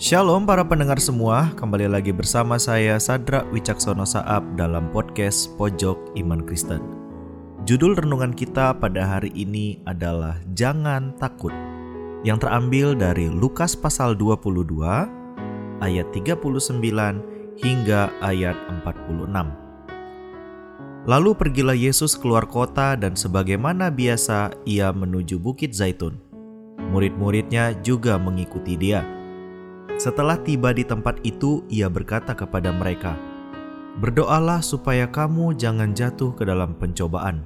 Shalom para pendengar semua, kembali lagi bersama saya Sadra Wicaksono Saab dalam podcast Pojok Iman Kristen. Judul renungan kita pada hari ini adalah Jangan Takut yang terambil dari Lukas pasal 22 ayat 39 hingga ayat 46. Lalu pergilah Yesus keluar kota dan sebagaimana biasa ia menuju Bukit Zaitun. Murid-muridnya juga mengikuti dia. Setelah tiba di tempat itu, ia berkata kepada mereka, "Berdoalah supaya kamu jangan jatuh ke dalam pencobaan."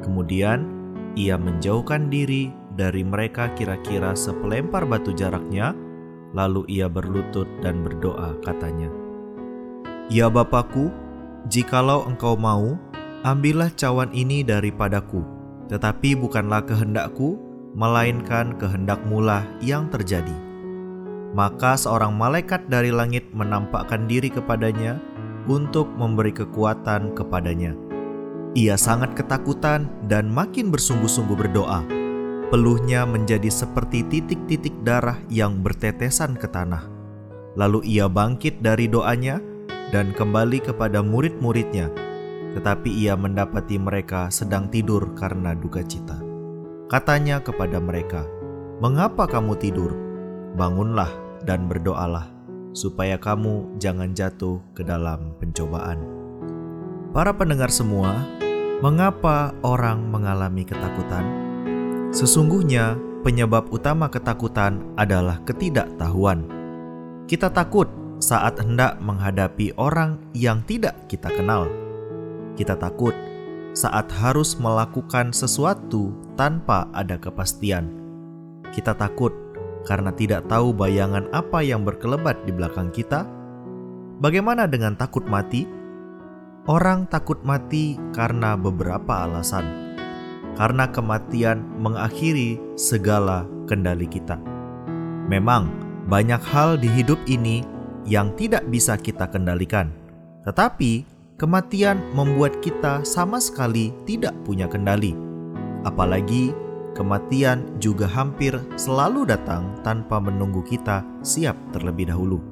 Kemudian ia menjauhkan diri dari mereka kira-kira sepelempar batu jaraknya, lalu ia berlutut dan berdoa, katanya, "Ya Bapakku, jikalau engkau mau, ambillah cawan ini daripadaku, tetapi bukanlah kehendakku, melainkan kehendakmulah yang terjadi." Maka seorang malaikat dari langit menampakkan diri kepadanya untuk memberi kekuatan kepadanya. Ia sangat ketakutan dan makin bersungguh-sungguh berdoa. Peluhnya menjadi seperti titik-titik darah yang bertetesan ke tanah. Lalu ia bangkit dari doanya dan kembali kepada murid-muridnya, tetapi ia mendapati mereka sedang tidur karena duka cita. Katanya kepada mereka, "Mengapa kamu tidur? Bangunlah dan berdoalah, supaya kamu jangan jatuh ke dalam pencobaan." Para pendengar semua, mengapa orang mengalami ketakutan? Sesungguhnya, penyebab utama ketakutan adalah ketidaktahuan. Kita takut saat hendak menghadapi orang yang tidak kita kenal. Kita takut saat harus melakukan sesuatu tanpa ada kepastian. Kita takut karena tidak tahu bayangan apa yang berkelebat di belakang kita. Bagaimana dengan takut mati? Orang takut mati karena beberapa alasan. Karena kematian mengakhiri segala kendali kita. Memang banyak hal di hidup ini yang tidak bisa kita kendalikan, tetapi kematian membuat kita sama sekali tidak punya kendali, apalagi kematian juga hampir selalu datang tanpa menunggu kita siap terlebih dahulu.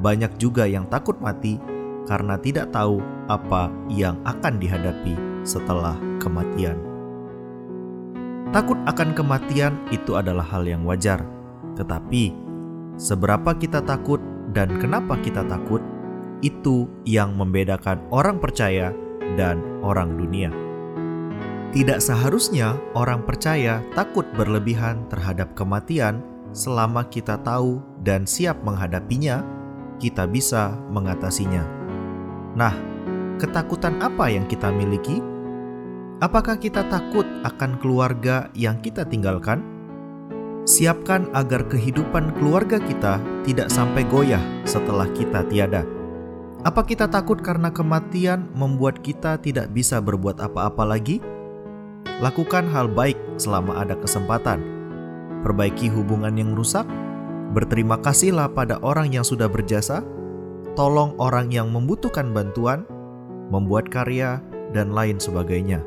Banyak juga yang takut mati karena tidak tahu apa yang akan dihadapi setelah kematian. Takut akan kematian itu adalah hal yang wajar, tetapi seberapa kita takut dan kenapa kita takut itu yang membedakan orang percaya dan orang dunia. Tidak seharusnya orang percaya takut berlebihan terhadap kematian selama kita tahu dan siap menghadapinya, kita bisa mengatasinya. Nah, ketakutan apa yang kita miliki? Apakah kita takut akan keluarga yang kita tinggalkan? Siapkan agar kehidupan keluarga kita tidak sampai goyah setelah kita tiada. Apa kita takut karena kematian membuat kita tidak bisa berbuat apa-apa lagi? Lakukan hal baik selama ada kesempatan. Perbaiki hubungan yang rusak. Berterima kasihlah pada orang yang sudah berjasa. Tolong orang yang membutuhkan bantuan, membuat karya, dan lain sebagainya.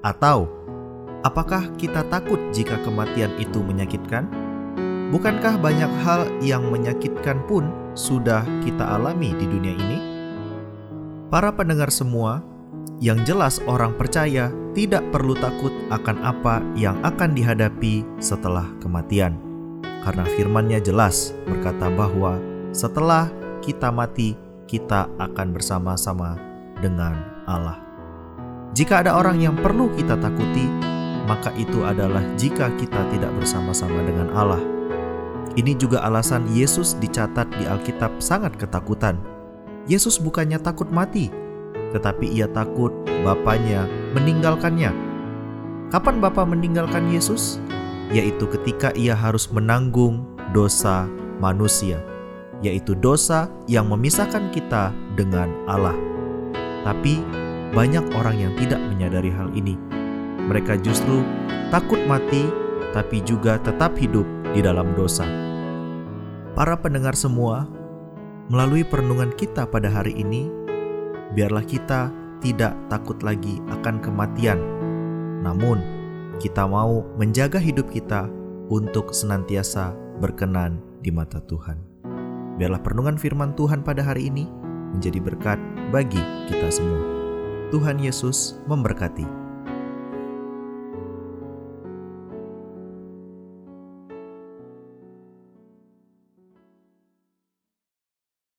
Atau, apakah kita takut jika kematian itu menyakitkan? Bukankah banyak hal yang menyakitkan pun sudah kita alami di dunia ini? Para pendengar semua, yang jelas orang percaya tidak perlu takut akan apa yang akan dihadapi setelah kematian. Karena firmannya jelas berkata bahwa setelah kita mati, kita akan bersama-sama dengan Allah. Jika ada orang yang perlu kita takuti, maka itu adalah jika kita tidak bersama-sama dengan Allah. Ini juga alasan Yesus dicatat di Alkitab sangat ketakutan. Yesus bukannya takut mati, tetapi ia takut bapaknya meninggalkannya. Kapan Bapa meninggalkan Yesus? Yaitu ketika ia harus menanggung dosa manusia, yaitu dosa yang memisahkan kita dengan Allah. Tapi banyak orang yang tidak menyadari hal ini. Mereka justru takut mati, tapi juga tetap hidup di dalam dosa. Para pendengar semua, melalui perenungan kita pada hari ini, biarlah kita tidak takut lagi akan kematian. Namun, kita mau menjaga hidup kita untuk senantiasa berkenan di mata Tuhan. Biarlah perenungan firman Tuhan pada hari ini menjadi berkat bagi kita semua. Tuhan Yesus memberkati.